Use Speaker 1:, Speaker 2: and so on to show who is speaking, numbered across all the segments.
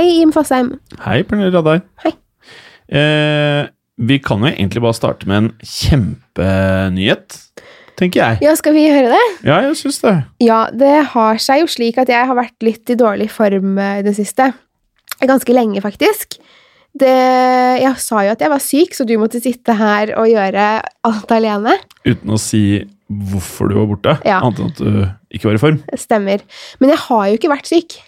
Speaker 1: Hei, Jim Fosheim.
Speaker 2: Hei, Pernille Radar.
Speaker 1: Hei.
Speaker 2: Eh, vi kan jo egentlig bare starte med en kjempenyhet, tenker jeg.
Speaker 1: Ja, skal vi høre det?
Speaker 2: Ja, jeg syns det.
Speaker 1: Ja, det har seg jo slik at jeg har vært litt i dårlig form eh, i det siste. Ganske lenge, faktisk. Det, jeg sa jo at jeg var syk, så du måtte sitte her og gjøre alt alene.
Speaker 2: Uten å si hvorfor du var borte,
Speaker 1: Ja.
Speaker 2: annet enn at du ikke var i form.
Speaker 1: Stemmer. Men jeg har jo ikke vært syk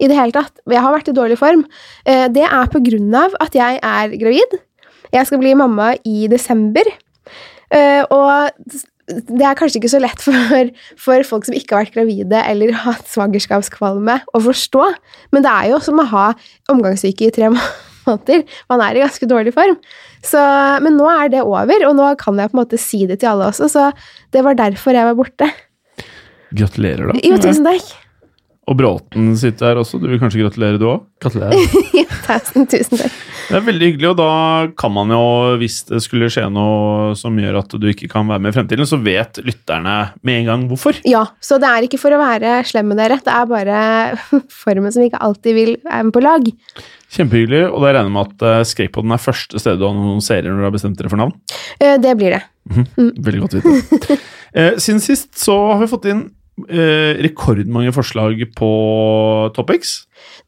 Speaker 1: i det hele tatt. Jeg har vært i dårlig form. Eh, Det er på grunn av at jeg er gravid. Jeg skal bli mamma i desember. Eh, Og det er kanskje ikke så lett for, for folk som ikke har vært gravide eller hatt svangerskapskvalme, å forstå, men det er jo som å ha omgangssyke i tre måneder. Man er i ganske dårlig form. Så, men nå er det over, og nå kan jeg på en måte si det til alle også, så det var derfor jeg var borte.
Speaker 2: Gratulerer, da.
Speaker 1: Jo, tusen takk.
Speaker 2: Og Bråten sitter her også. Du vil kanskje gratulere, du òg? Gratulerer.
Speaker 1: Tusen, tusen takk.
Speaker 2: Det er veldig hyggelig, og da kan man jo, hvis det skulle skje noe som gjør at du ikke kan være med i fremtiden, så vet lytterne med en gang hvorfor.
Speaker 1: Ja, så det er ikke for å være slem med dere, det er bare formen som ikke alltid vil være med på lag.
Speaker 2: Kjempehyggelig, og da regner jeg med at uh, Skrekkpodden er første stedet du annonserer når du har bestemt dere for navn.
Speaker 1: Eh, Det blir det.
Speaker 2: Veldig godt vite. Eh, siden sist så har vi fått inn eh, rekordmange forslag på Topics.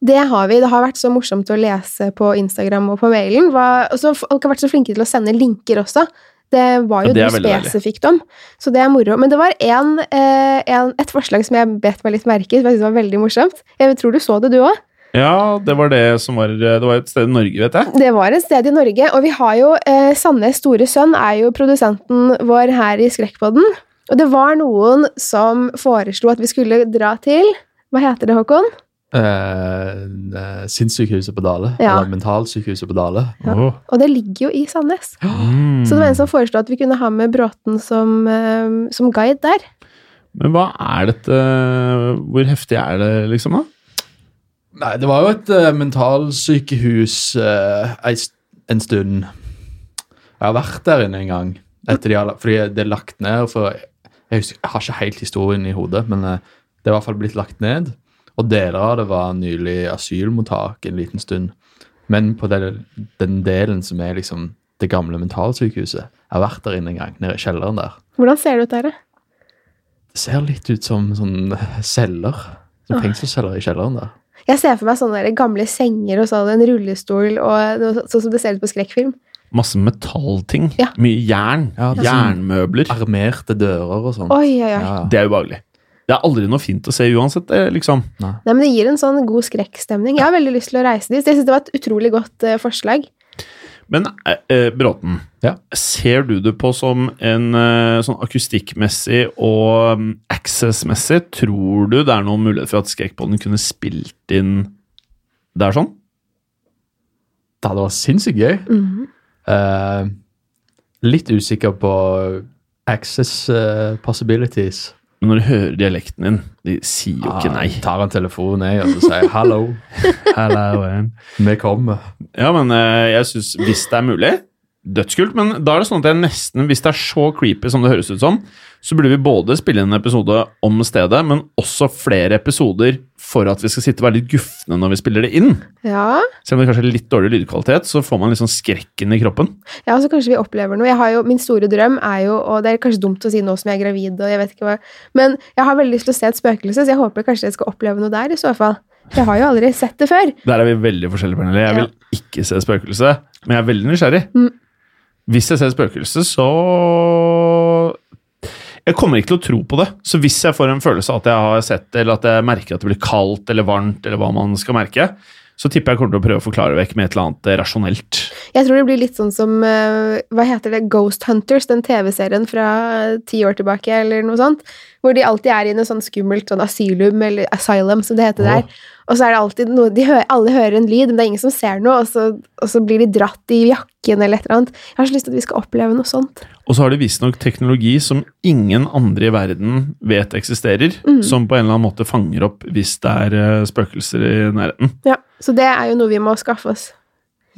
Speaker 1: Det har vi. Det har vært så morsomt å lese på Instagram og på mailen. Og så folk har vært så flinke til å sende linker også. Det var jo
Speaker 2: Ja, det
Speaker 1: du spesifikt om, så det er moro. Men det var en, eh, en, et forslag som jeg bet meg litt merke i, som jeg syntes var veldig morsomt. Jeg tror du så det, du òg?
Speaker 2: Ja, det var det som var Det var et sted i Norge, vet jeg.
Speaker 1: Det var et sted i Norge, og vi har jo eh, Sandnes store sønn er jo produsenten vår her i Skrekkpodden. Og det var noen som foreslo at vi skulle dra til Hva heter det, Håkon?
Speaker 3: Eh, sinnssykehuset på Dale.
Speaker 1: Ja.
Speaker 3: Eller mentalsykehuset på Dale.
Speaker 2: Åh.
Speaker 1: Og det ligger jo i Sandnes.
Speaker 2: Mm.
Speaker 1: Så det var en som foreslo at vi kunne ha med Bråten som, eh, som guide der.
Speaker 2: Men hva er dette Hvor heftig er det, liksom? da?
Speaker 3: Nei, det var jo et uh, mentalsykehus uh, ei en stund. Jeg har vært der inne en gang. Etter de har, fordi det er lagt ned. For jeg, husker, jeg har ikke helt historien i hodet, men eh, det er i hvert fall blitt lagt ned. Og deler av det var nylig asylmottak en liten stund. Men på den, den delen som er liksom det gamle mentalsykehuset Jeg har vært der inne en gang, nede i kjelleren der.
Speaker 1: Hvordan ser det ut der? da?
Speaker 3: Det ser litt ut som sånn celler. Som
Speaker 1: Åh.
Speaker 3: fengselsceller i kjelleren der.
Speaker 1: Jeg ser for meg sånne gamle senger og sånn, en rullestol og noe sånn som det ser ut på skrekkfilm.
Speaker 2: Masse metallting.
Speaker 1: Ja.
Speaker 2: Mye jern.
Speaker 3: Ja, sånn
Speaker 2: Jernmøbler.
Speaker 3: Armerte dører og sånn.
Speaker 1: Oi, oi, oi.
Speaker 3: Ja,
Speaker 2: Det er ubehagelig. Det er aldri noe fint å se uansett, det, liksom.
Speaker 1: Nei, men Det gir en sånn god skrekkstemning. Jeg har veldig lyst til å reise dit. Jeg synes det var et utrolig godt uh, forslag.
Speaker 2: Men eh, Bråten, Bråten, ser du det på som en eh, sånn akustikkmessig og um, access-messig Tror du det er noen mulighet for at Skrekkpodden kunne spilt inn der sånn?
Speaker 3: Det hadde vært sinnssykt gøy.
Speaker 1: Mhm.
Speaker 3: Eh, litt usikker på access uh, possibilities.
Speaker 2: Men når de hører dialekten din, de sier jo ikke nei.
Speaker 3: Tar en telefon jeg, og sier 'hallo'.
Speaker 2: Hello.
Speaker 3: Vi kommer.
Speaker 2: Ja, men uh, jeg syns hvis det er mulig Dødskult, men da er det sånn at jeg nesten, hvis det er så creepy som det høres ut som, så burde vi både spille inn en episode om stedet, men også flere episoder for at vi skal sitte og være litt gufne når vi spiller det inn.
Speaker 1: Ja.
Speaker 2: Selv om det kanskje er litt dårlig lydkvalitet, så får man litt sånn skrekken i kroppen.
Speaker 1: Ja, så kanskje vi opplever noe. Jo, min store drøm er jo, og det er kanskje dumt å si nå som jeg er gravid, og jeg vet ikke hva, men jeg har veldig lyst til å se et spøkelse, så jeg håper kanskje jeg skal oppleve noe der i så fall. Jeg har jo aldri sett det før.
Speaker 2: Der er vi veldig forskjellige, Pernille. Jeg vil ikke se spøkelse, men jeg er veldig nysgjerrig.
Speaker 1: Mm.
Speaker 2: Hvis jeg ser spøkelse, så Jeg kommer ikke til å tro på det. Så hvis jeg får en følelse av at jeg har sett det, eller at jeg merker at det blir kaldt eller varmt, eller hva man skal merke, så tipper jeg kommer til å prøve å forklare vekk med et eller annet rasjonelt.
Speaker 1: Jeg tror det blir litt sånn som eh, Hva heter det? Ghost Hunters, den TV-serien fra eh, ti år tilbake, eller noe sånt. Hvor de alltid er i noe sånn skummelt sånn asylum, eller asylum, som det heter der. Og så er det alltid noe de hører, Alle hører en lyd, men det er ingen som ser noe, og så, og så blir de dratt i jakken eller et eller annet. Jeg har så lyst til at vi skal oppleve noe sånt.
Speaker 2: Og så har de visstnok teknologi som ingen andre i verden vet eksisterer,
Speaker 1: mm.
Speaker 2: som på en eller annen måte fanger opp hvis det er eh, spøkelser i nærheten.
Speaker 1: Ja, Så det er jo noe vi må skaffe oss.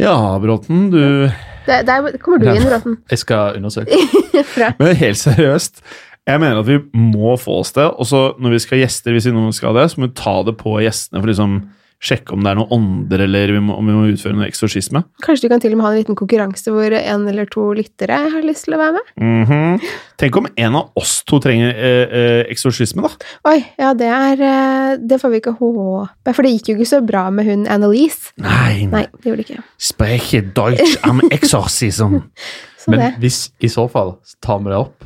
Speaker 2: Ja, Bråten, du
Speaker 1: Der, der kommer du inn, Bråten.
Speaker 3: Jeg skal undersøke.
Speaker 2: Men helt seriøst, jeg mener at vi må få oss det. Og så når vi skal ha gjester, hvis vi noen skal det, så må vi ta det på gjestene for liksom sjekke om det er noen ånder, eller vi må, om vi må utføre noe eksorsisme.
Speaker 1: Kanskje du kan til og med ha en liten konkurranse hvor en eller to lyttere har lyst til å være med?
Speaker 2: Mhm. Tenk om en av oss to trenger eh, eh, eksorsisme, da.
Speaker 1: Oi, ja, det er eh, Det får vi ikke håpe, for det gikk jo ikke så bra med hun Annelise.
Speaker 2: Nei,
Speaker 1: Nei, det gjorde det ikke.
Speaker 2: Spreche Deutsch am Exorcism.
Speaker 3: Men hvis i så fall tar vi det opp,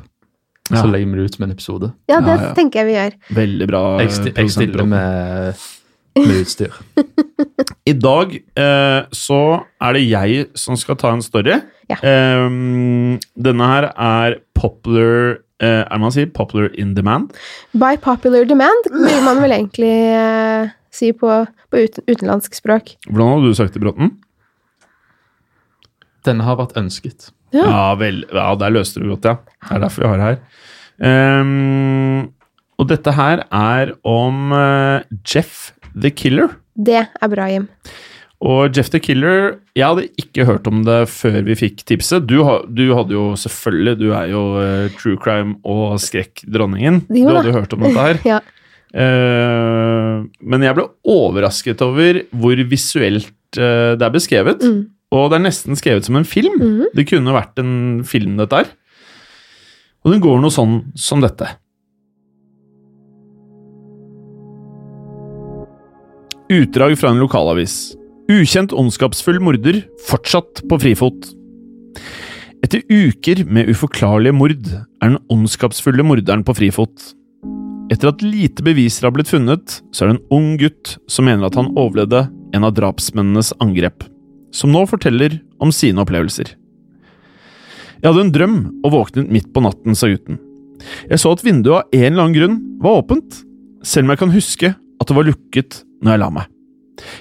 Speaker 2: Ja.
Speaker 3: så legger vi det ut som en episode.
Speaker 1: Ja, det
Speaker 2: Ja, ja.
Speaker 1: tenker jeg vi gjør.
Speaker 2: Veldig bra.
Speaker 3: Jeg, sti jeg stiller med, med utstyr.
Speaker 2: I dag eh, så er det jeg som skal ta en story.
Speaker 1: Ja.
Speaker 2: Ehm, denne her er popular eh, Er det man sier popular in demand?
Speaker 1: By popular demand vil man vel egentlig eh, si på, på uten, utenlandsk språk.
Speaker 2: Hvordan hadde du sagt det, Bråten?
Speaker 3: Denne har vært ønsket.
Speaker 1: Ja.
Speaker 2: Vel, ja, der løste du godt, ja. Det er derfor vi har det her. Um, og dette her er om uh, Jeff the Killer.
Speaker 1: Det er bra, Jim.
Speaker 2: Og Jeff the Killer Jeg hadde ikke hørt om det før vi fikk tipset. Du, du hadde jo selvfølgelig Du er jo uh, true crime og skrekkdronningen. Du hadde jo hørt om dette her.
Speaker 1: Ja.
Speaker 2: uh, men jeg ble overrasket over hvor visuelt uh, det er beskrevet.
Speaker 1: Mm.
Speaker 2: Og det er nesten skrevet som en film.
Speaker 1: Mhm.
Speaker 2: Det kunne vært en film, dette her. Og den går noe sånn som dette. Utdrag fra en lokalavis. Ukjent ondskapsfull morder fortsatt på frifot. Etter uker med uforklarlige mord er den ondskapsfulle morderen på frifot. Etter at lite beviser har blitt funnet, så er det en ung gutt som mener at han overlevde en av drapsmennenes angrep, som nå forteller om sine opplevelser. Jeg hadde en drøm og våknet midt på natten, sa gutten. Jeg så at vinduet av en eller annen grunn var åpent, selv om jeg kan huske at det var lukket når jeg la meg.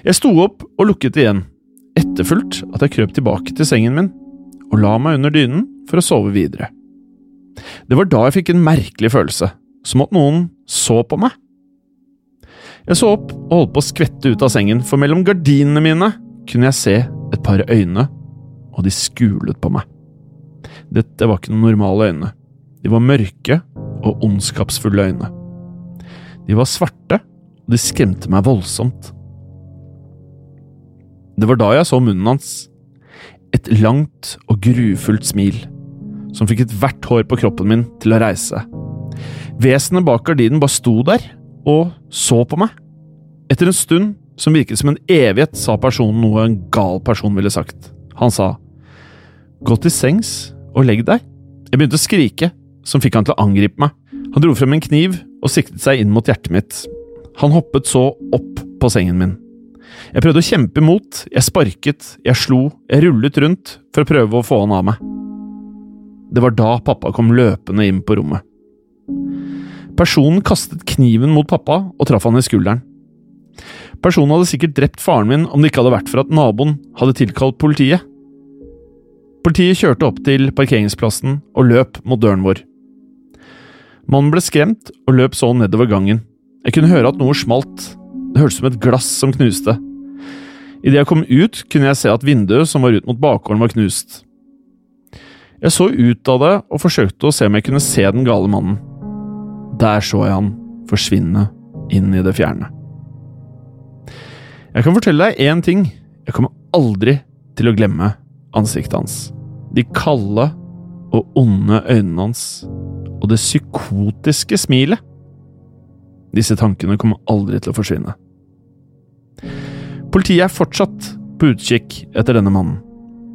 Speaker 2: Jeg sto opp og lukket det igjen, etterfulgt at jeg krøp tilbake til sengen min og la meg under dynen for å sove videre. Det var da jeg fikk en merkelig følelse, som at noen så på meg. Jeg så opp og holdt på å skvette ut av sengen, for mellom gardinene mine kunne jeg se et par øyne, og de skulet på meg. Dette var ikke noen normale øyne. De var mørke og ondskapsfulle øyne. De var svarte, og de skremte meg voldsomt. Det var da jeg så munnen hans. Et langt og grufullt smil, som fikk ethvert hår på kroppen min til å reise. Vesenet bak gardinen bare sto der og så på meg. Etter en stund, som virket som en evighet, sa personen noe en gal person ville sagt. Han sa, Gå til sengs og legg deg. Jeg begynte å skrike, som fikk han til å angripe meg. Han dro frem en kniv og siktet seg inn mot hjertet mitt. Han hoppet så opp på sengen min. Jeg prøvde å kjempe imot, jeg sparket, jeg slo, jeg rullet rundt for å prøve å få han av meg. Det var da pappa kom løpende inn på rommet. Personen kastet kniven mot pappa og traff han i skulderen. Personen hadde sikkert drept faren min om det ikke hadde vært for at naboen hadde tilkalt politiet. Politiet kjørte opp til parkeringsplassen og løp mot døren vår. Mannen ble skremt og løp så nedover gangen. Jeg kunne høre at noe smalt. Det hørtes som et glass som knuste. Idet jeg kom ut, kunne jeg se at vinduet som var ut mot bakgården, var knust. Jeg så ut av det og forsøkte å se om jeg kunne se den gale mannen. Der så jeg han forsvinne inn i det fjerne. Jeg kan fortelle deg én ting. Jeg kommer aldri til å glemme ansiktet hans. De kalde og onde øynene hans. Og det psykotiske smilet. Disse tankene kommer aldri til å forsvinne. Politiet er fortsatt på utkikk etter denne mannen.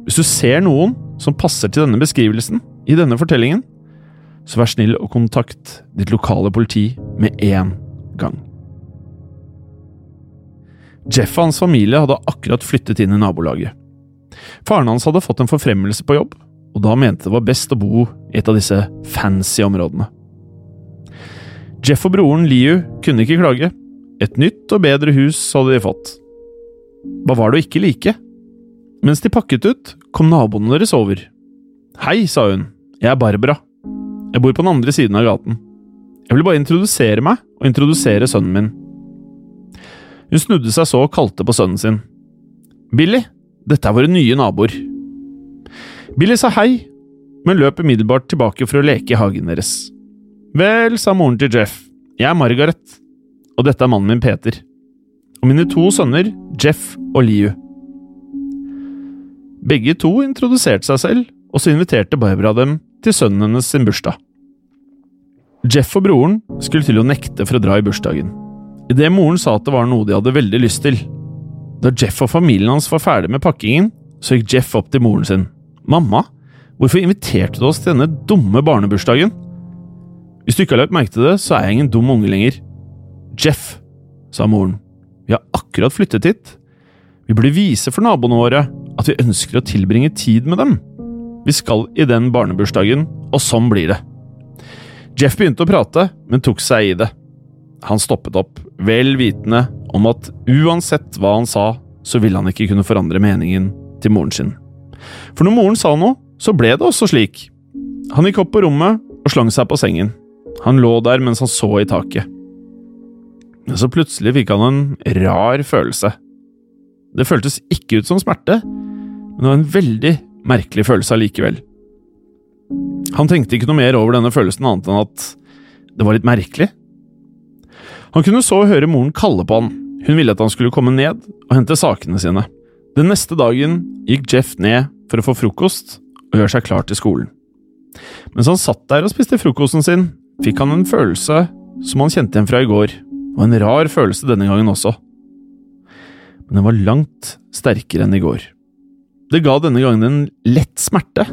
Speaker 2: Hvis du ser noen som passer til denne beskrivelsen i denne fortellingen, så vær snill å kontakt ditt lokale politi med en gang. Jeff og hans familie hadde akkurat flyttet inn i nabolaget. Faren hans hadde fått en forfremmelse på jobb, og da mente det var best å bo i et av disse fancy områdene. Jeff og broren Liu kunne ikke klage. Et nytt og bedre hus hadde de fått. Hva var det å ikke like? Mens de pakket ut, kom naboene deres over. Hei, sa hun, jeg er Barbara. Jeg bor på den andre siden av gaten. Jeg vil bare introdusere meg og introdusere sønnen min. Hun snudde seg så og kalte på sønnen sin. Billy, dette er våre nye naboer. Billy sa hei, men løp umiddelbart tilbake for å leke i hagen deres. Vel, sa moren til Jeff, jeg er Margaret, og dette er mannen min Peter. Og mine to sønner, Jeff og Liu. Begge to introduserte seg selv, og så inviterte Barbara dem til sønnen hennes sin bursdag. Jeff og broren skulle til å nekte for å dra i bursdagen. Idet moren sa at det var noe de hadde veldig lyst til. Da Jeff og familien hans var ferdig med pakkingen, så gikk Jeff opp til moren sin. Mamma, hvorfor inviterte du oss til denne dumme barnebursdagen? Hvis du ikke har lagt merke til det, så er jeg ingen dum unge lenger. Jeff, sa moren, vi har akkurat flyttet hit. Vi burde vise for naboene våre at vi ønsker å tilbringe tid med dem. Vi skal i den barnebursdagen, og sånn blir det. Jeff begynte å prate, men tok seg i det. Han stoppet opp, vel vitende om at uansett hva han sa, så ville han ikke kunne forandre meningen til moren sin. For når moren sa noe, så ble det også slik. Han gikk opp på rommet og slang seg på sengen. Han lå der mens han så i taket. Men så plutselig fikk han en rar følelse. Det føltes ikke ut som smerte, men det var en veldig merkelig følelse allikevel. Han tenkte ikke noe mer over denne følelsen annet enn at det var litt merkelig. Han kunne så høre moren kalle på han. Hun ville at han skulle komme ned og hente sakene sine. Den neste dagen gikk Jeff ned for å få frokost og gjøre seg klar til skolen. Mens han satt der og spiste frokosten sin, fikk han en følelse som han kjente igjen fra i går, og en rar følelse denne gangen også. Men den var langt sterkere enn i går. Det ga denne gangen en lett smerte,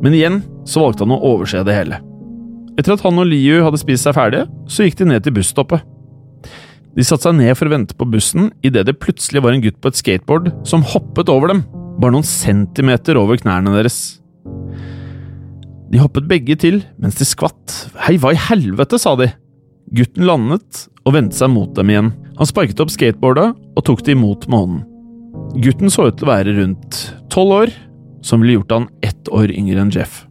Speaker 2: men igjen så valgte han å overse det hele. Etter at han og Liu hadde spist seg ferdige, så gikk de ned til busstoppet. De satte seg ned for å vente på bussen idet det plutselig var en gutt på et skateboard som hoppet over dem, bare noen centimeter over knærne deres. De hoppet begge til mens de skvatt. Hei, hva i helvete, sa de. Gutten landet og vendte seg mot dem igjen. Han sparket opp skateboardet og tok det imot med hånden. Gutten så ut til å være rundt tolv år, som ville gjort han ett år yngre enn Jeff.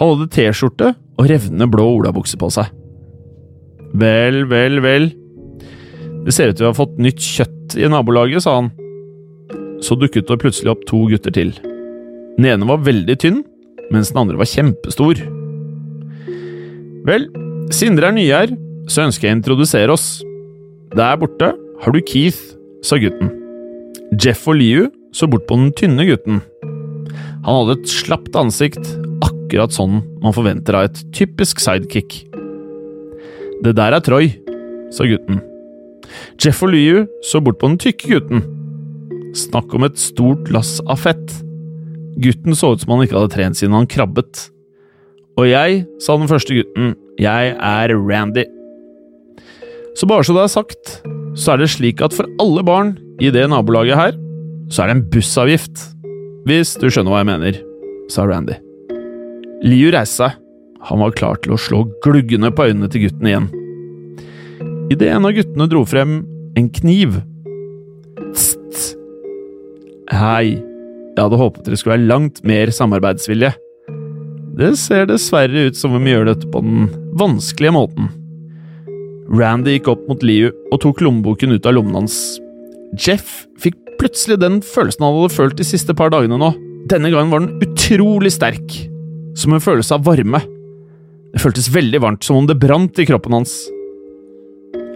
Speaker 2: Han hadde T-skjorte og revnende blå olabukse på seg. Vel, vel, vel. Det ser ut til å ha fått nytt kjøtt i nabolaget, sa han. Så dukket det plutselig opp to gutter til. Den ene var veldig tynn, mens den andre var kjempestor. Vel, siden dere er nye her, så ønsker jeg å introdusere oss. Der borte har du Keith, sa gutten. Jeff og Liu så bort på den tynne gutten. Han hadde et slapt ansikt, akkurat sånn man forventer av et typisk sidekick. Det der er Troy, sa gutten. Jeff og Liu så bort på den tykke gutten. Snakk om et stort lass av fett. Gutten så ut som han ikke hadde trent siden han krabbet. Og jeg, sa den første gutten, jeg er Randy. Så bare så det er sagt, så er det slik at for alle barn i det nabolaget her, så er det en bussavgift. Hvis du skjønner hva jeg mener, sa Randy. Liu reiste seg. Han var klar til å slå gluggene på øynene til gutten igjen. Idet en av guttene dro frem en kniv. Tst. Hei, jeg hadde håpet dere skulle være langt mer samarbeidsvillige. Det ser dessverre ut som om vi gjør dette på den vanskelige måten. Randy gikk opp mot Liu og tok lommeboken ut av lommen hans. Jeff fikk plutselig den følelsen han hadde følt de siste par dagene nå. Denne gangen var den utrolig sterk, som en følelse av varme. Det føltes veldig varmt, som om det brant i kroppen hans.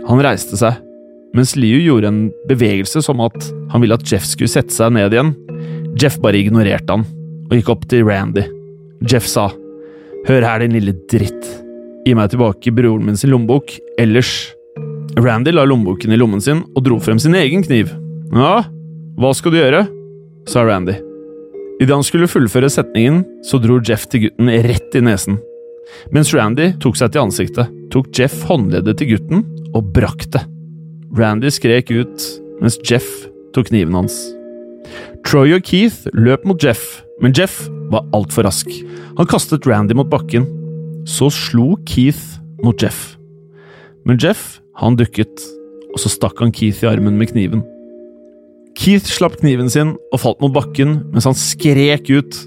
Speaker 2: Han reiste seg, mens Liu gjorde en bevegelse som at han ville at Jeff skulle sette seg ned igjen. Jeff bare ignorerte han, og gikk opp til Randy. Jeff sa, Hør her, din lille dritt. Gi meg tilbake broren min sin lommebok, ellers… Randy la lommeboken i lommen sin og dro frem sin egen kniv. Ja, hva skal du gjøre? sa Randy. Idet han skulle fullføre setningen, så dro Jeff til gutten rett i nesen. Mens Randy tok seg til ansiktet, tok Jeff håndleddet til gutten og brakk det. Randy skrek ut mens Jeff tok kniven hans. Troy og Keith løp mot Jeff, men Jeff var altfor rask. Han kastet Randy mot bakken. Så slo Keith mot Jeff. Men Jeff, han dukket, og så stakk han Keith i armen med kniven. Keith slapp kniven sin og falt mot bakken mens han skrek ut.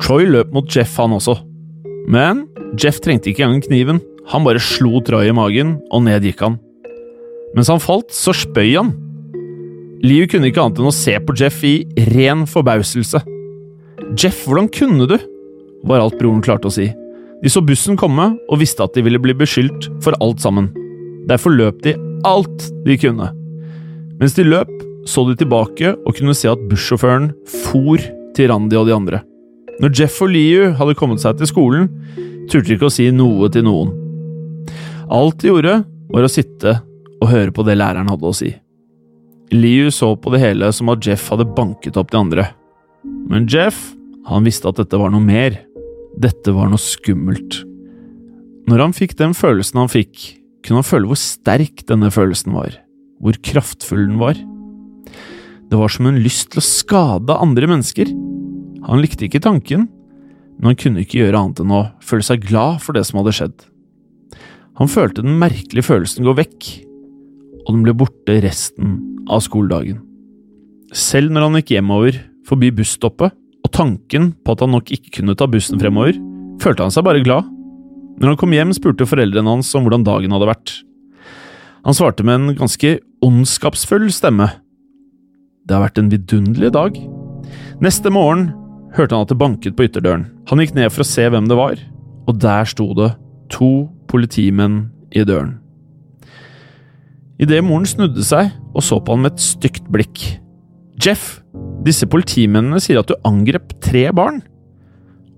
Speaker 2: Troy løp mot Jeff, han også. Men Jeff trengte ikke engang kniven. Han bare slo Troy i magen, og ned gikk han. Mens han falt, så spøy han. Liu kunne ikke annet enn å se på Jeff i ren forbauselse. Jeff, hvordan kunne du? var alt broren klarte å si. De så bussen komme og visste at de ville bli beskyldt for alt sammen. Derfor løp de alt de kunne. Mens de løp, så de tilbake og kunne se at bussjåføren for til Randi og de andre. Når Jeff og Liu hadde kommet seg til skolen, turte de ikke å si noe til noen. Alt de gjorde, var å sitte og høre på det læreren hadde å si. Liu så på det hele som at Jeff hadde banket opp de andre. Men Jeff, han visste at dette var noe mer. Dette var noe skummelt. Når han fikk den følelsen han fikk, kunne han føle hvor sterk denne følelsen var, hvor kraftfull den var. Det var som en lyst til å skade andre mennesker. Han likte ikke tanken, men han kunne ikke gjøre annet enn å føle seg glad for det som hadde skjedd. Han følte den merkelige følelsen gå vekk, og den ble borte resten av skoledagen. Selv når han gikk hjemover forbi busstoppet, og tanken på at han nok ikke kunne ta bussen fremover, følte han seg bare glad. Når han kom hjem, spurte foreldrene hans om hvordan dagen hadde vært. Han svarte med en ganske ondskapsfull stemme. Det har vært en vidunderlig dag. Neste morgen hørte han at det banket på ytterdøren. Han gikk ned for å se hvem det var, og der sto det to politimenn i døren. Idet moren snudde seg og så på han med et stygt blikk. Jeff, disse politimennene sier at du angrep tre barn,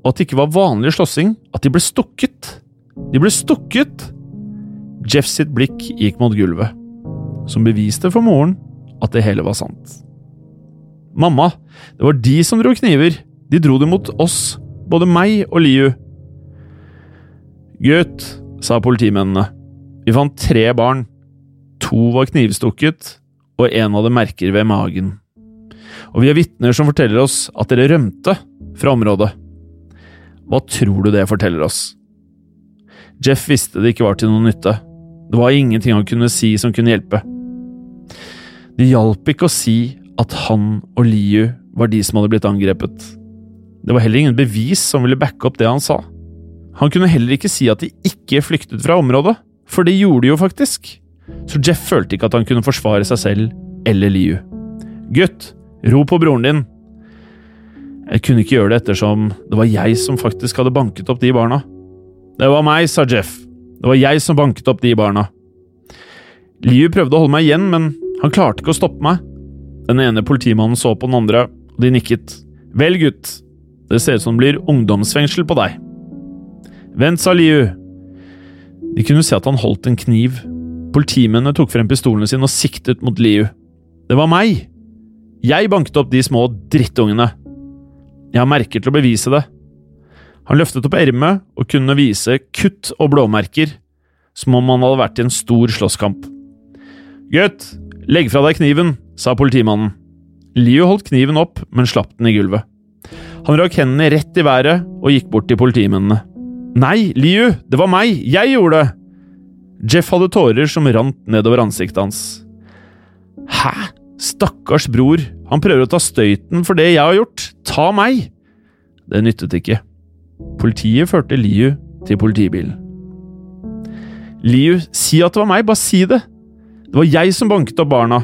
Speaker 2: og at det ikke var vanlig slåssing, at de ble stukket. De ble stukket! Jeff sitt blikk gikk mot gulvet, som beviste for moren at det hele var sant. Mamma, det var de som dro kniver. De dro det mot oss, både meg og Liu. Gutt, sa politimennene. Vi fant tre barn. To var knivstukket, og en hadde merker ved magen. Og vi har vitner som forteller oss at dere rømte fra området. Hva tror du det forteller oss? Jeff visste det ikke var til noen nytte. Det var ingenting han kunne si som kunne hjelpe. Det hjalp ikke å si at han og Liu var de som hadde blitt angrepet. Det var heller ingen bevis som ville backe opp det han sa. Han kunne heller ikke si at de ikke flyktet fra området, for det gjorde de jo faktisk. Så Jeff følte ikke at han kunne forsvare seg selv eller Liu. Gutt, ro på broren din. Jeg kunne ikke gjøre det ettersom det var jeg som faktisk hadde banket opp de barna. Det var meg, sa Jeff. Det var jeg som banket opp de barna. Liu prøvde å holde meg igjen, men han klarte ikke å stoppe meg. Den ene politimannen så på den andre, og de nikket. Vel, gutt, det ser ut som det blir ungdomsfengsel på deg. Vent, sa Liu. De kunne se at han holdt en kniv. Politimennene tok frem pistolene sine og siktet mot Liu. Det var meg! Jeg banket opp de små drittungene. Jeg har merker til å bevise det. Han løftet opp ermet og kunne vise kutt og blåmerker. som om han hadde vært i en stor slåsskamp. Gutt, legg fra deg kniven, sa politimannen. Liu holdt kniven opp, men slapp den i gulvet. Han rakk hendene rett i været og gikk bort til politimennene. Nei, Liu, det var meg, jeg gjorde det! Jeff hadde tårer som rant nedover ansiktet hans. Hæ? Stakkars bror, han prøver å ta støyten for det jeg har gjort, ta meg! Det nyttet ikke. Politiet førte Liu til politibilen. Liu, si at det var meg, bare si det! Det var jeg som banket opp barna.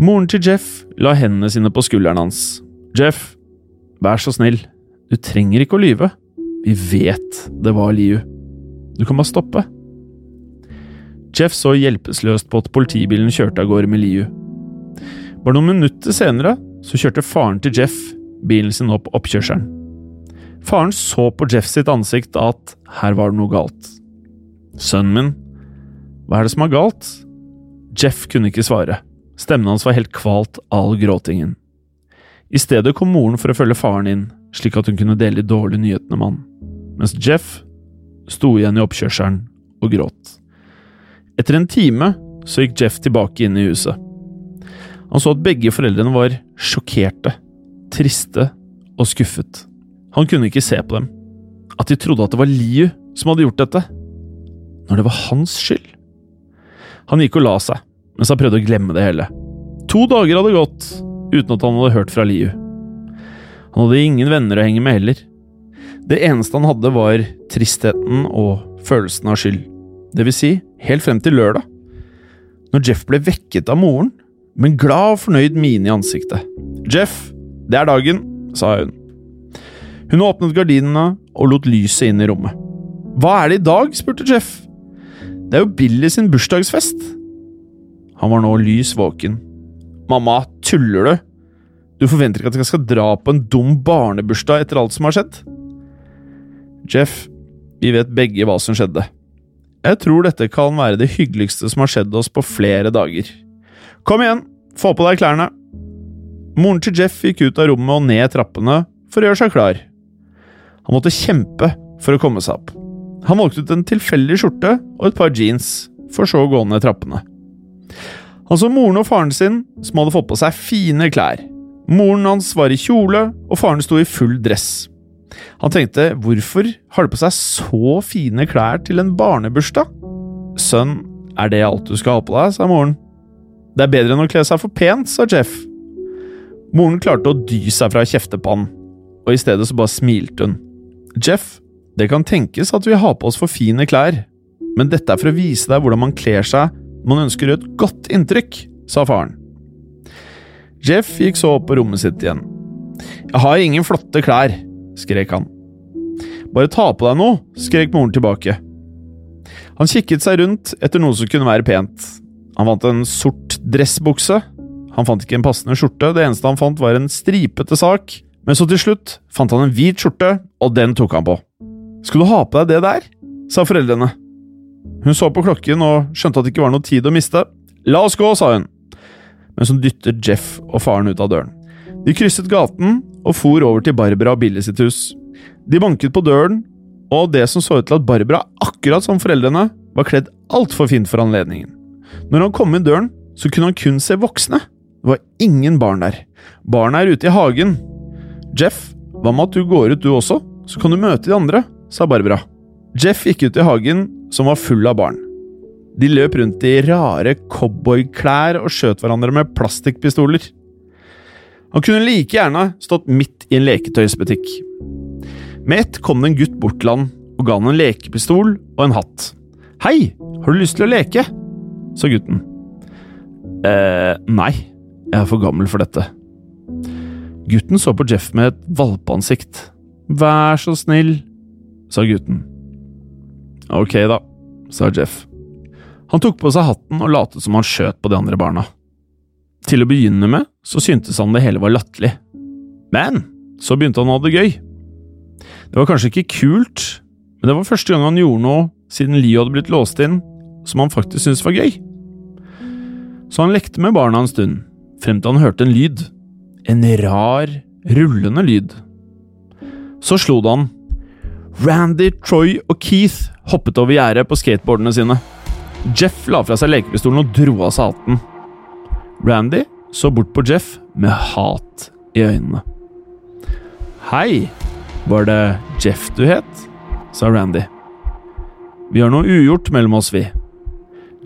Speaker 2: Moren til Jeff la hendene sine på skulderen hans. Jeff, vær så snill, du trenger ikke å lyve. Vi vet det var Liu. Du kan bare stoppe. Jeff så hjelpeløst på at politibilen kjørte av gårde med Liu. Bare noen minutter senere så kjørte faren til Jeff bilen sin opp oppkjørselen. Faren så på Jeff sitt ansikt at her var det noe galt. Sønnen min, hva er det som er galt? Jeff kunne ikke svare. Stemmen hans var helt kvalt all gråtingen. I stedet kom moren for å følge faren inn, slik at hun kunne dele de dårlige nyhetene med han, mens Jeff sto igjen i oppkjørselen og gråt. Etter en time så gikk Jeff tilbake inn i huset. Han så at begge foreldrene var sjokkerte, triste og skuffet. Han kunne ikke se på dem. At de trodde at det var Liu som hadde gjort dette. Når det var hans skyld. Han gikk og la seg, mens han prøvde å glemme det hele. To dager hadde gått uten at han hadde hørt fra Liu. Han hadde ingen venner å henge med heller. Det eneste han hadde, var tristheten og følelsen av skyld. Det vil si, helt frem til lørdag. Når Jeff ble vekket av moren, med en glad og fornøyd mine i ansiktet. Jeff, det er dagen, sa hun. Hun åpnet gardinene og lot lyset inn i rommet. Hva er det i dag? spurte Jeff. Det er jo Billy sin bursdagsfest. Han var nå lys våken. Mamma, tuller du? Du forventer ikke at jeg skal dra på en dum barnebursdag etter alt som har skjedd? Jeff, vi vet begge hva som skjedde. Jeg tror dette kan være det hyggeligste som har skjedd oss på flere dager. Kom igjen, få på deg klærne. Moren til Jeff gikk ut av rommet og ned trappene for å gjøre seg klar. Han måtte kjempe for å komme seg opp. Han valgte ut en tilfeldig skjorte og et par jeans, for så å gå ned trappene. Han så moren og faren sin, som hadde fått på seg fine klær. Moren hans var i kjole, og faren sto i full dress. Han tenkte hvorfor har du på seg så fine klær til en barnebursdag? Sønn, er det alt du skal ha på deg, sa moren. Det er bedre enn å kle seg for pent, sa Jeff. Moren klarte å dy seg fra kjeftepannen, og i stedet så bare smilte hun. Jeff, det kan tenkes at vi har på oss for fine klær, men dette er for å vise deg hvordan man kler seg når man ønsker et godt inntrykk, sa faren. Jeff gikk så opp på rommet sitt igjen. Jeg har ingen flotte klær, skrek han. Bare ta på deg noe, skrek moren tilbake. Han kikket seg rundt etter noe som kunne være pent. Han fant en sort dressbukse. Han fant ikke en passende skjorte, det eneste han fant var en stripete sak, men så til slutt fant han en hvit skjorte, og den tok han på. Skal du ha på deg det der? sa foreldrene. Hun så på klokken og skjønte at det ikke var noe tid å miste. La oss gå, sa hun, mens hun dyttet Jeff og faren ut av døren. De krysset gaten og for over til Barbara og Billy sitt hus. De banket på døren, og det som så ut til at Barbara, akkurat som foreldrene, var kledd altfor fint for anledningen. Når han kom inn døren, så kunne han kun se voksne. Det var ingen barn der. Barna er ute i hagen. Jeff, hva med at du går ut du også, så kan du møte de andre, sa Barbara. Jeff gikk ut i hagen, som var full av barn. De løp rundt i rare cowboyklær og skjøt hverandre med plastikkpistoler. Han kunne like gjerne stått midt i en leketøysbutikk. Med ett kom det en gutt bort til han og ga han en lekepistol og en hatt. Hei, har du lyst til å leke? sa gutten. eh, nei, jeg er for gammel for dette. Gutten så på Jeff med et valpeansikt. Vær så snill, sa gutten. Ok, da, sa Jeff. Han tok på seg hatten og lot som han skjøt på de andre barna. Til å begynne med så syntes han det hele var latterlig, men så begynte han å ha det gøy. Det var kanskje ikke kult, men det var første gang han gjorde noe siden Leo hadde blitt låst inn, som han faktisk syntes var gøy. Så han lekte med barna en stund, frem til han hørte en lyd. En rar, rullende lyd. Så slo det han. Randy, Troy og Keith hoppet over gjerdet på skateboardene sine. Jeff la fra seg lekepistolen og dro av seg hatten. Randy så bort på Jeff med hat i øynene. Hei, var det Jeff du het? sa Randy. Vi har noe ugjort mellom oss, vi.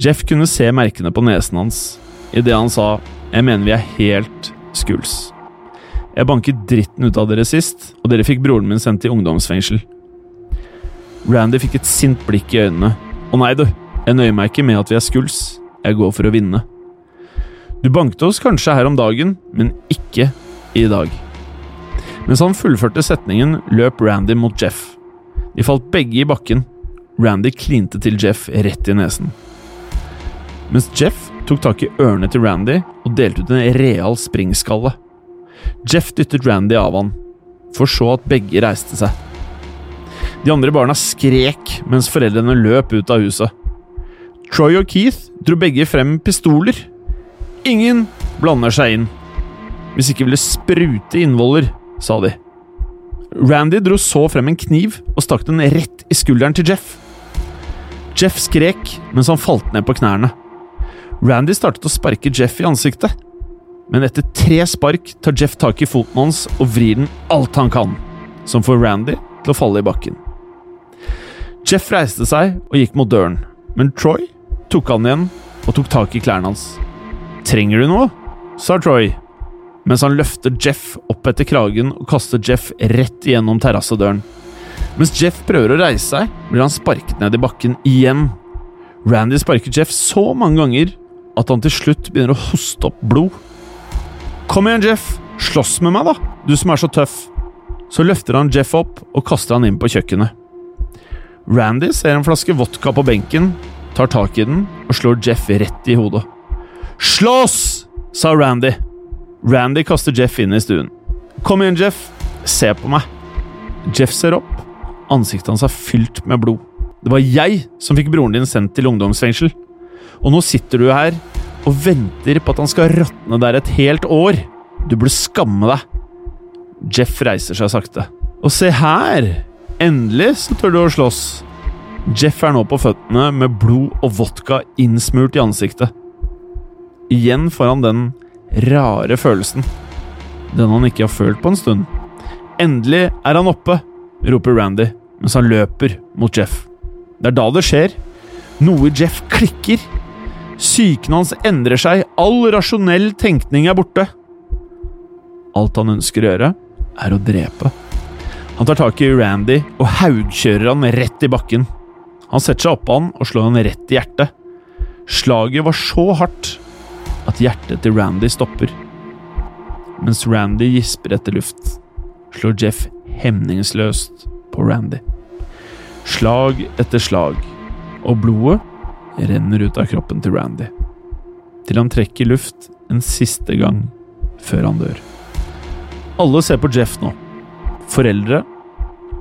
Speaker 2: Jeff kunne se merkene på nesen hans idet han sa jeg mener vi er helt skuls. Jeg banket dritten ut av dere sist, og dere fikk broren min sendt til ungdomsfengsel. Randy fikk et sint blikk i øynene. Å nei, du, jeg nøyer meg ikke med at vi er skuls, jeg går for å vinne. Du banket oss kanskje her om dagen, men ikke i dag. Mens han fullførte setningen, løp Randy mot Jeff. De falt begge i bakken. Randy klinte til Jeff rett i nesen. Mens Jeff tok tak i ørene til Randy og delte ut en real springskalle. Jeff dyttet Randy av han, for så at begge reiste seg. De andre barna skrek mens foreldrene løp ut av huset. Troy og Keith dro begge frem pistoler. Ingen blander seg inn. Hvis ikke ville sprute innvoller, sa de. Randy dro så frem en kniv og stakk den rett i skulderen til Jeff. Jeff skrek mens han falt ned på knærne. Randy startet å sparke Jeff i ansiktet men etter tre spark tar Jeff tak i foten hans og vrir den alt han kan, som får Randy til å falle i bakken. Jeff reiste seg og gikk mot døren, men Troy tok han igjen og tok tak i klærne hans. Trenger du noe? sa Troy, mens han løfter Jeff opp etter kragen og kaster Jeff rett igjennom terrassedøren. Mens Jeff prøver å reise seg, blir han sparket ned i bakken igjen. Randy sparker Jeff så mange ganger at han til slutt begynner å hoste opp blod. Kom igjen, Jeff. Slåss med meg, da, du som er så tøff. Så løfter han Jeff opp og kaster han inn på kjøkkenet. Randy ser en flaske vodka på benken, tar tak i den og slår Jeff rett i hodet. Slåss! sa Randy. Randy kaster Jeff inn i stuen. Kom igjen, Jeff. Se på meg. Jeff ser opp. Ansiktet hans er fylt med blod. Det var jeg som fikk broren din sendt til ungdomsfengsel. Og nå sitter du her og venter på at han skal råtne der et helt år. Du burde skamme deg. Jeff reiser seg sakte. Og se her! Endelig så tør du å slåss. Jeff er nå på føttene med blod og vodka innsmurt i ansiktet. Igjen får han den rare følelsen. Den han ikke har følt på en stund. Endelig er han oppe, roper Randy mens han løper mot Jeff. Det er da det skjer. Noe Jeff klikker. Psyken hans endrer seg, all rasjonell tenkning er borte. Alt han ønsker å gjøre, er å drepe. Han tar tak i Randy og haugkjører han rett i bakken. Han setter seg oppå han og slår han rett i hjertet. Slaget var så hardt at hjertet til Randy stopper. Mens Randy gisper etter luft, slår Jeff hemningsløst på Randy. Slag etter slag, og blodet renner ut av kroppen til Randy. Til han trekker luft en siste gang før han dør. Alle ser på Jeff nå. Foreldre,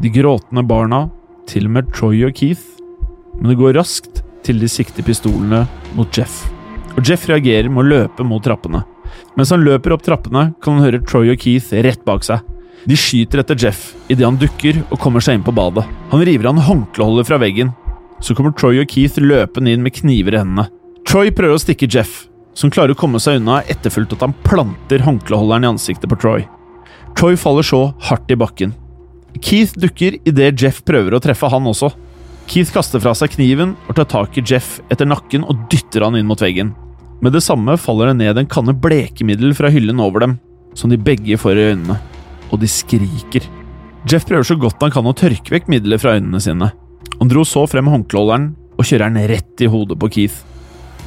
Speaker 2: de gråtende barna, til og med Troy og Keith. Men det går raskt til de sikter pistolene mot Jeff. Og Jeff reagerer med å løpe mot trappene. Mens han løper opp trappene, kan han høre Troy og Keith rett bak seg. De skyter etter Jeff idet han dukker og kommer seg inn på badet. Han river av en håndkleholder fra veggen så kommer Troy og Keith løpende inn med kniver i hendene. Troy prøver å stikke Jeff, som klarer å komme seg unna etterfulgt at han planter håndkleholderen i ansiktet på Troy. Troy faller så hardt i bakken. Keith dukker idet Jeff prøver å treffe han også. Keith kaster fra seg kniven og tar tak i Jeff etter nakken og dytter han inn mot veggen. Med det samme faller det ned en kanne blekemiddel fra hyllen over dem, som de begge får i øynene, og de skriker. Jeff prøver så godt han kan å tørke vekk middelet fra øynene sine, han dro så frem håndkleholderen og kjører den rett i hodet på Keith.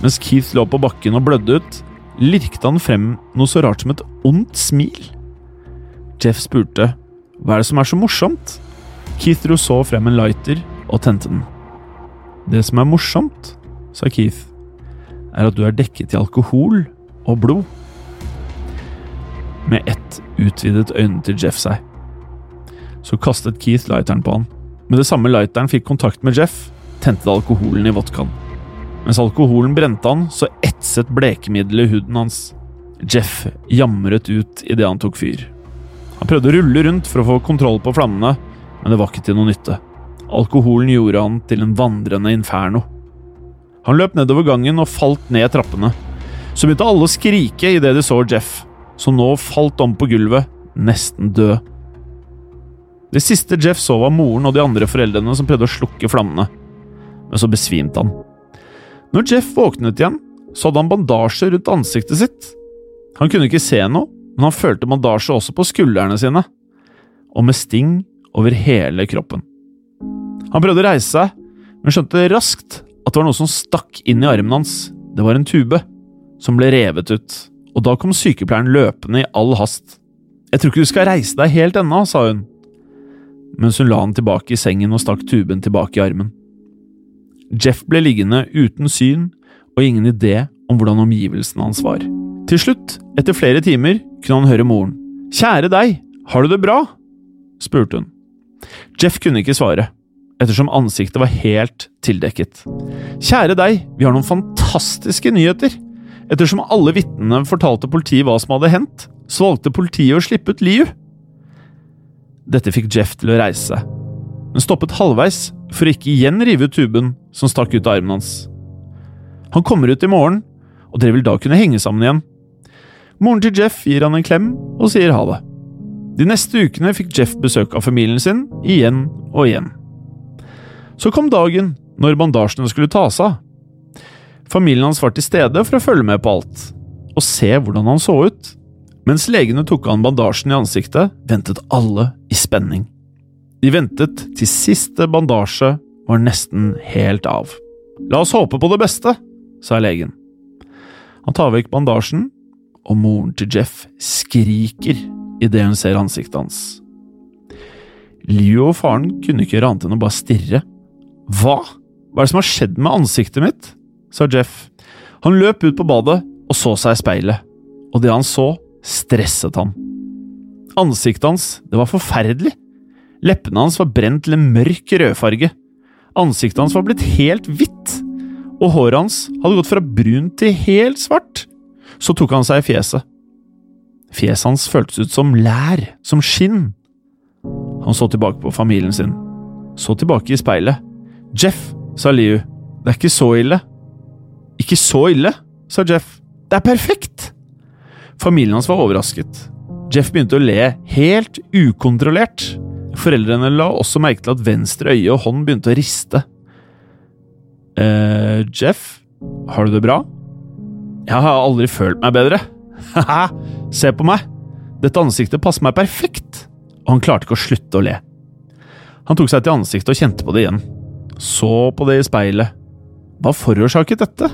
Speaker 2: Mens Keith lå på bakken og blødde ut, lirket han frem noe så rart som et ondt smil. Jeff spurte hva er det som er så morsomt? Keith dro så frem en lighter og tente den. Det som er morsomt, sa Keith, er at du er dekket i alkohol og blod. Med ett utvidet øynene til Jeff seg. Så kastet Keith lighteren på han. Med det samme lighteren fikk kontakt med Jeff, tente det alkoholen i vodkaen. Mens alkoholen brente han, så etset blekemiddelet huden hans. Jeff jamret ut idet han tok fyr. Han prøvde å rulle rundt for å få kontroll på flammene, men det var ikke til noe nytte. Alkoholen gjorde han til en vandrende inferno. Han løp nedover gangen og falt ned trappene. Så begynte alle å skrike idet de så Jeff, som nå falt om på gulvet, nesten død. Det siste Jeff så, var moren og de andre foreldrene som prøvde å slukke flammene. Men så besvimte han. Når Jeff våknet igjen, så hadde han bandasje rundt ansiktet sitt. Han kunne ikke se noe, men han følte bandasje også på skuldrene sine, og med sting over hele kroppen. Han prøvde å reise seg, men skjønte raskt at det var noe som stakk inn i armen hans. Det var en tube, som ble revet ut, og da kom sykepleieren løpende i all hast. Jeg tror ikke du skal reise deg helt ennå, sa hun, mens hun la han tilbake i sengen og stakk tuben tilbake i armen. Jeff ble liggende uten syn og ingen idé om hvordan omgivelsene hans var. Til slutt, etter flere timer, kunne han høre moren. Kjære deg, har du det bra? spurte hun. Jeff kunne ikke svare, ettersom ansiktet var helt tildekket. Kjære deg, vi har noen fantastiske nyheter! Ettersom alle vitnene fortalte politiet hva som hadde hendt, så valgte politiet å slippe ut Liu. Dette fikk Jeff til å reise men stoppet halvveis for å ikke igjen rive ut tuben som stakk ut av armen hans. Han kommer ut i morgen, og dere vil da kunne henge sammen igjen. Moren til Jeff gir han en klem og sier ha det. De neste ukene fikk Jeff besøk av familien sin, igjen og igjen. Så kom dagen når bandasjene skulle tas av. Familien hans var til stede for å følge med på alt, og se hvordan han så ut. Mens legene tok av bandasjen i ansiktet, ventet alle i spenning. De ventet til siste bandasje var nesten helt av. La oss håpe på det beste, sa legen. Han tar vekk bandasjen, og moren til Jeff skriker idet hun ser ansiktet hans. Leo og faren kunne ikke gjøre annet enn å bare stirre. Hva? Hva er det som har skjedd med ansiktet mitt? sa Jeff. Han løp ut på badet og så seg i speilet, og det han så, stresset han. Ansiktet hans, det var forferdelig. Leppene hans var brent til en mørk rødfarge. Ansiktet hans var blitt helt hvitt, og håret hans hadde gått fra brunt til helt svart. Så tok han seg i fjeset. Fjeset hans føltes ut som lær, som skinn. Han så tilbake på familien sin. Så tilbake i speilet. Jeff, sa Liu, det er ikke så ille. Ikke så ille, sa Jeff. Det er perfekt! Familien hans var overrasket. Jeff begynte å le helt ukontrollert. Foreldrene la også merke til at venstre øye og hånd begynte å riste. eh, Jeff, har du det bra? Jeg har aldri følt meg bedre. Haha, se på meg! Dette ansiktet passer meg perfekt! Og han klarte ikke å slutte å le. Han tok seg til ansiktet og kjente på det igjen. Så på det i speilet. Hva forårsaket dette?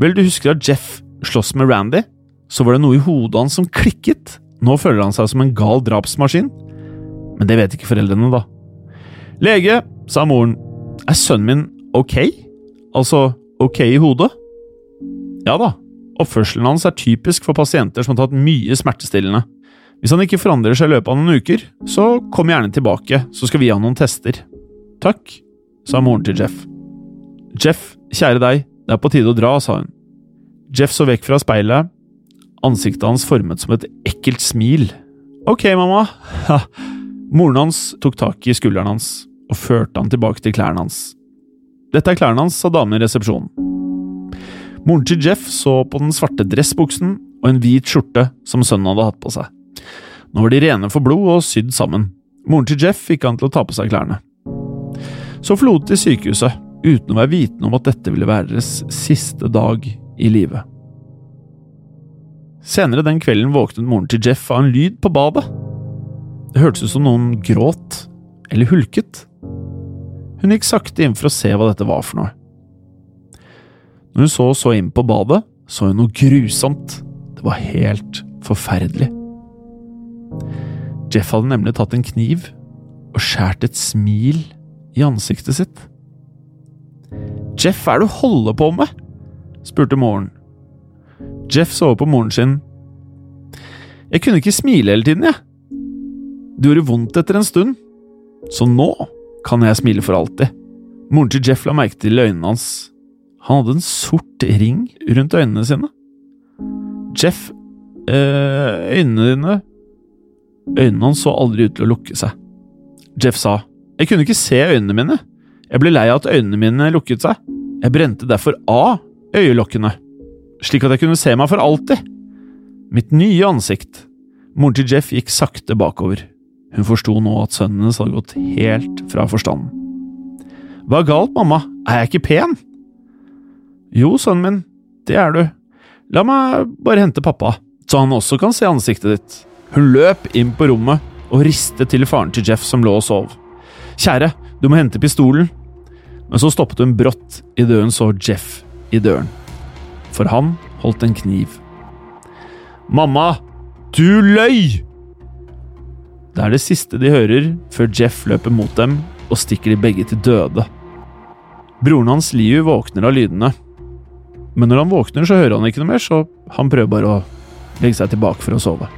Speaker 2: Vel, du husker at Jeff sloss med Randy? Så var det noe i hodet hans som klikket. Nå føler han seg som en gal drapsmaskin. Men det vet ikke foreldrene, da. Lege, sa moren, er sønnen min ok? Altså ok i hodet? Ja da, oppførselen hans er typisk for pasienter som har tatt mye smertestillende. Hvis han ikke forandrer seg i løpet av noen uker, så kom gjerne tilbake, så skal vi ha noen tester. Takk, sa moren til Jeff. Jeff, kjære deg, det er på tide å dra, sa hun. Jeff så vekk fra speilet, ansiktet hans formet som et ekkelt smil. Ok, mamma. Ha. Moren hans tok tak i skulderen hans og førte han tilbake til klærne hans. Dette er klærne hans, sa damen i resepsjonen. Moren til Jeff så på den svarte dressbuksen og en hvit skjorte som sønnen hadde hatt på seg. Nå var de rene for blod og sydd sammen. Moren til Jeff fikk han til å ta på seg klærne. Så forlot de sykehuset, uten å være vitende om at dette ville være deres siste dag i livet. Senere den kvelden våknet moren til Jeff av en lyd på badet. Det hørtes ut som noen gråt, eller hulket. Hun gikk sakte inn for å se hva dette var for noe. Når hun så så inn på badet, så hun noe grusomt. Det var helt forferdelig. Jeff hadde nemlig tatt en kniv og skjært et smil i ansiktet sitt. Jeff, hva er det du holder på med? spurte moren. Jeff så på moren sin. Jeg kunne ikke smile hele tiden, jeg. Det gjorde vondt etter en stund, så nå kan jeg smile for alltid. Moren til Jeff la merke til øynene hans. Han hadde en sort ring rundt øynene sine. Jeff, øh, øynene dine Øynene hans så aldri ut til å lukke seg. Jeff sa, Jeg kunne ikke se øynene mine. Jeg ble lei av at øynene mine lukket seg. Jeg brente derfor av øyelokkene, slik at jeg kunne se meg for alltid. Mitt nye ansikt. Moren til Jeff gikk sakte bakover. Hun forsto nå at sønnen hennes hadde gått helt fra forstanden. Hva er galt, mamma? Er jeg ikke pen? Jo, sønnen min, det er du. La meg bare hente pappa, så han også kan se ansiktet ditt. Hun løp inn på rommet og ristet til faren til Jeff som lå og sov. Kjære, du må hente pistolen. Men så stoppet hun brått idet hun så Jeff i døren. For han holdt en kniv. Mamma, du løy! Det er det siste de hører før Jeff løper mot dem og stikker de begge til døde. Broren hans Liu våkner av lydene. Men når han våkner, så hører han ikke noe mer, så han prøver bare å legge seg tilbake for å sove.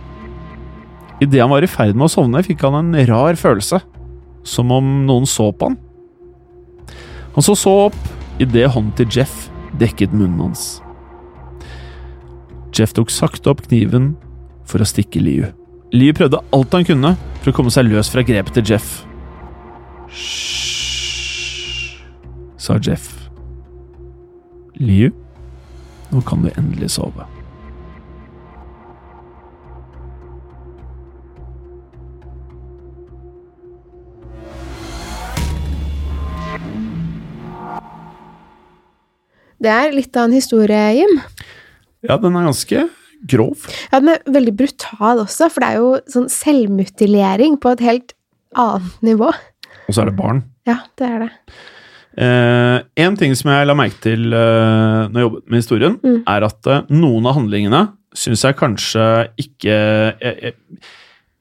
Speaker 2: Idet han var i ferd med å sovne, fikk han en rar følelse, som om noen så på han. Han så så opp idet hånden til Jeff dekket munnen hans. Jeff tok sakte opp kniven for å stikke Liu. Liu prøvde alt han kunne for å komme seg løs fra grepet til Jeff. Hysj, sa Jeff. Liu, nå kan du endelig sove.
Speaker 1: Det er litt av en historie, Jim.
Speaker 2: Ja, den er ganske grov.
Speaker 1: Ja, den er veldig brutal også, for det er jo sånn selvmutilering på et helt annet nivå.
Speaker 2: Og så er det barn.
Speaker 1: Ja, det er det.
Speaker 2: Eh, en ting som jeg la merke til eh, når jeg jobbet med historien,
Speaker 1: Mm.
Speaker 2: er at eh, noen av handlingene syns jeg kanskje ikke Jeg, jeg,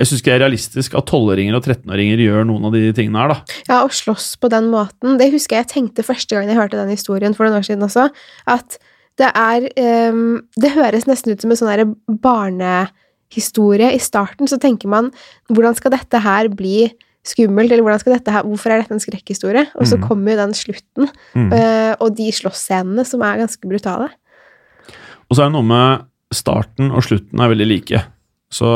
Speaker 2: jeg syns ikke det er realistisk at 12-åringer og 13-åringer gjør noen av de tingene her, da.
Speaker 1: Ja, å slåss på den måten. Det husker jeg jeg tenkte første gang jeg hørte den historien for noen år siden også, at det er um, Det høres nesten ut som en sånn barnehistorie. I starten så tenker man hvordan skal dette her bli skummelt, eller skal dette her, hvorfor er dette en skrekkhistorie? Og så
Speaker 2: mm.
Speaker 1: kommer jo den slutten,
Speaker 2: mm.
Speaker 1: uh, og de slåssscenene som er ganske brutale.
Speaker 2: Og så er det noe med starten og slutten er veldig like. Så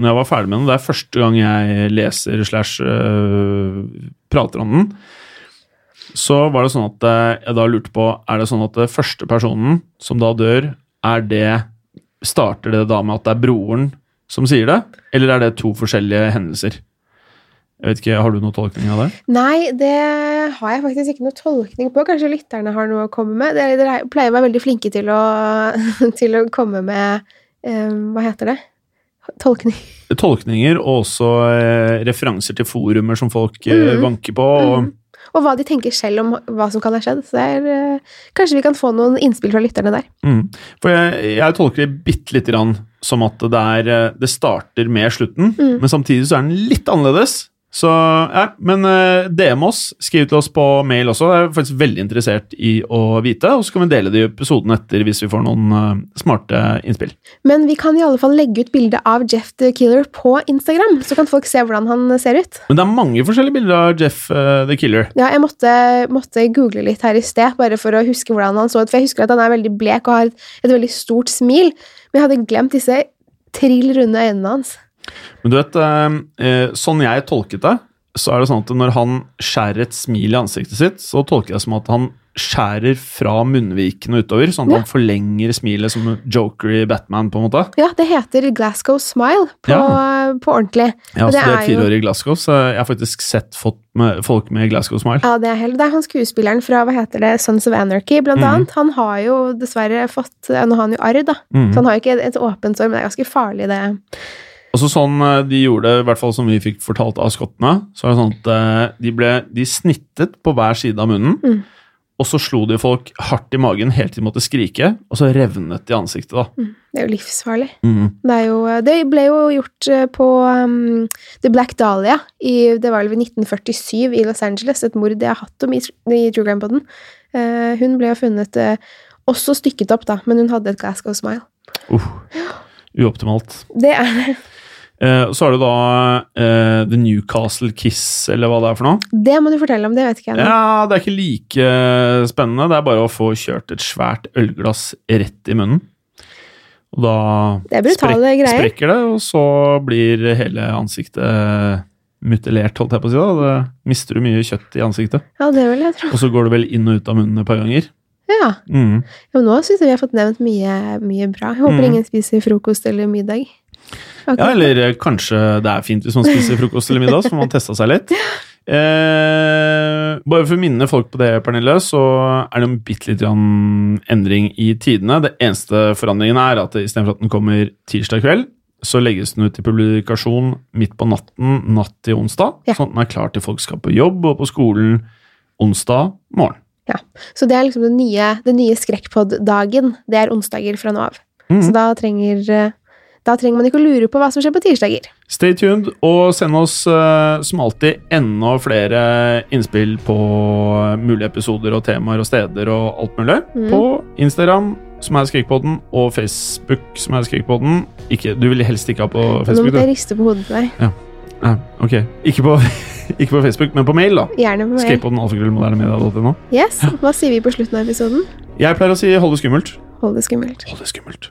Speaker 2: når jeg var ferdig med den, det er første gang jeg leser slash uh, prater om den, så var det sånn at øh, jeg da lurte på Er det sånn at det første personen som da dør, er det Starter det da med at det er broren som sier det, eller er det to forskjellige hendelser? Jeg vet ikke, Har du noen tolkning av det?
Speaker 1: Nei, det har jeg faktisk ikke noe tolkning på. Kanskje lytterne har noe å komme med. Dere pleier å være veldig flinke til å, til å komme med um, Hva heter det? Tolkning.
Speaker 2: Tolkninger og også eh, referanser til forumer som folk eh,
Speaker 1: Mhm.
Speaker 2: vanker på. og
Speaker 1: mm. Og hva de tenker selv om hva som kan ha skjedd. Så er, eh, kanskje vi kan få noen innspill fra lytterne der.
Speaker 2: Mm. For jeg, jeg tolker det bitte lite grann som at det, er, eh, det starter med slutten,
Speaker 1: Mm.
Speaker 2: men samtidig så er den litt annerledes. Så ja, Men uh, DM oss, skriv til oss på mail også. Jeg er faktisk veldig interessert i å vite, og så kan vi dele det i episoden etter hvis vi får noen eh, smarte innspill.
Speaker 1: Men vi kan i alle fall legge ut bilde av Jeff the Killer på Instagram, så kan folk se hvordan han ser ut.
Speaker 2: Men det er mange forskjellige bilder av Jeff eh, the Killer.
Speaker 1: Ja, jeg måtte, måtte google litt her i sted, bare for å huske hvordan han så ut. For jeg husker at han er veldig blek og har et, et veldig stort smil, men jeg hadde glemt disse trill runde øynene hans.
Speaker 2: Men du vet, eh, eh, sånn jeg tolket det, så er det sånn at når han skjærer et smil i ansiktet sitt, så tolker jeg det som at han skjærer fra munnvikene utover, sånn at
Speaker 1: Ja.
Speaker 2: han forlenger smilet som Joker i Batman, på en måte.
Speaker 1: Ja, det heter Glasgow Smile på,
Speaker 2: Ja.
Speaker 1: på ordentlig.
Speaker 2: Jeg har
Speaker 1: det
Speaker 2: studert
Speaker 1: er
Speaker 2: fire år i Glasgow, så jeg har faktisk sett folk med, folk med Glasgow Smile.
Speaker 1: Ja, det er, helt, det er han skuespilleren fra hva heter det, Sons of Anarchy, blant
Speaker 2: mm.
Speaker 1: annet. Han har jo dessverre fått Nå har han jo arr, da.
Speaker 2: mm.
Speaker 1: Så han har jo ikke et, et åpent sår, men det er ganske farlig, det.
Speaker 2: Og så sånn eh, de gjorde, i hvert fall som vi fikk fortalt av skottene, så er det sånn at eh, de ble de snittet på hver side av munnen,
Speaker 1: Mm.
Speaker 2: og så slo de folk hardt i magen helt til de måtte skrike, og så revnet de ansiktet, da.
Speaker 1: Mm. Det er jo livsfarlig.
Speaker 2: Mm.
Speaker 1: Det, er jo, det ble jo gjort eh, på um, The Black Dahlia. I, det var vel i 1947 i Los Angeles. Et mord jeg har hatt om i, i True Crime Poden. Uh, hun ble jo funnet uh, også stykket opp, da, men hun hadde et Glasgow smile.
Speaker 2: Uh, uoptimalt.
Speaker 1: Det er det.
Speaker 2: Eh, så har du da uh, The Newcastle Kiss, eller hva det er for noe.
Speaker 1: Det må du fortelle om, det vet ikke jeg.
Speaker 2: Ja, det er ikke like eh, spennende. Det er bare å få kjørt et svært ølglass rett i munnen. Og da
Speaker 1: Det brutale greier.
Speaker 2: sprekker det, og så blir hele ansiktet mutilert, holdt jeg på å si. da. det mister du mye kjøtt i ansiktet.
Speaker 1: Ja, det vil jeg tro.
Speaker 2: Og så går det vel inn og ut av munnen et par ganger.
Speaker 1: Ja.
Speaker 2: Mm.
Speaker 1: ja men nå syns jeg vi har fått nevnt mye, mye bra. Jeg håper
Speaker 2: Mm.
Speaker 1: ingen spiser frokost eller middag.
Speaker 2: Ja, eller eh, kanskje det er fint hvis man spiser frokost eller middag, så får man testa seg litt. Eh, bare for å minne folk på det, Pernille, så er det en bitte liten endring i tidene. Det eneste forandringen er at istedenfor at den kommer tirsdag kveld, så legges den ut til publikasjon midt på natten natt til onsdag. Sånn at den er klar til folk skal på jobb og på skolen onsdag morgen.
Speaker 1: Ja. Så det er liksom den nye, den nye skrekkpod-dagen. Det er onsdager fra nå av.
Speaker 2: Mm.
Speaker 1: Så da trenger, eh, da trenger man ikke å lure på hva som skjer på tirsdager.
Speaker 2: Stay tuned, og send oss eh, som alltid enda flere innspill på mulige episoder og temaer og steder og alt mulig.
Speaker 1: Mm.
Speaker 2: På Instagram, som er Skrikpodden, og Facebook, som er Skrikpodden. Ikke, du vil helst ikke ha på Facebook?
Speaker 1: Nå må jeg riste på hodet til deg.
Speaker 2: Ja. Ja, ok. Ikke på, ikke på Facebook, men på mail, da.
Speaker 1: Gjerne på mail.
Speaker 2: Alfakrøllmodernemedia.no.
Speaker 1: Yes, Hva sier vi på slutten av episoden?
Speaker 2: Jeg pleier å si hold det skummelt.
Speaker 1: Hold det skummelt.
Speaker 2: Hold det skummelt.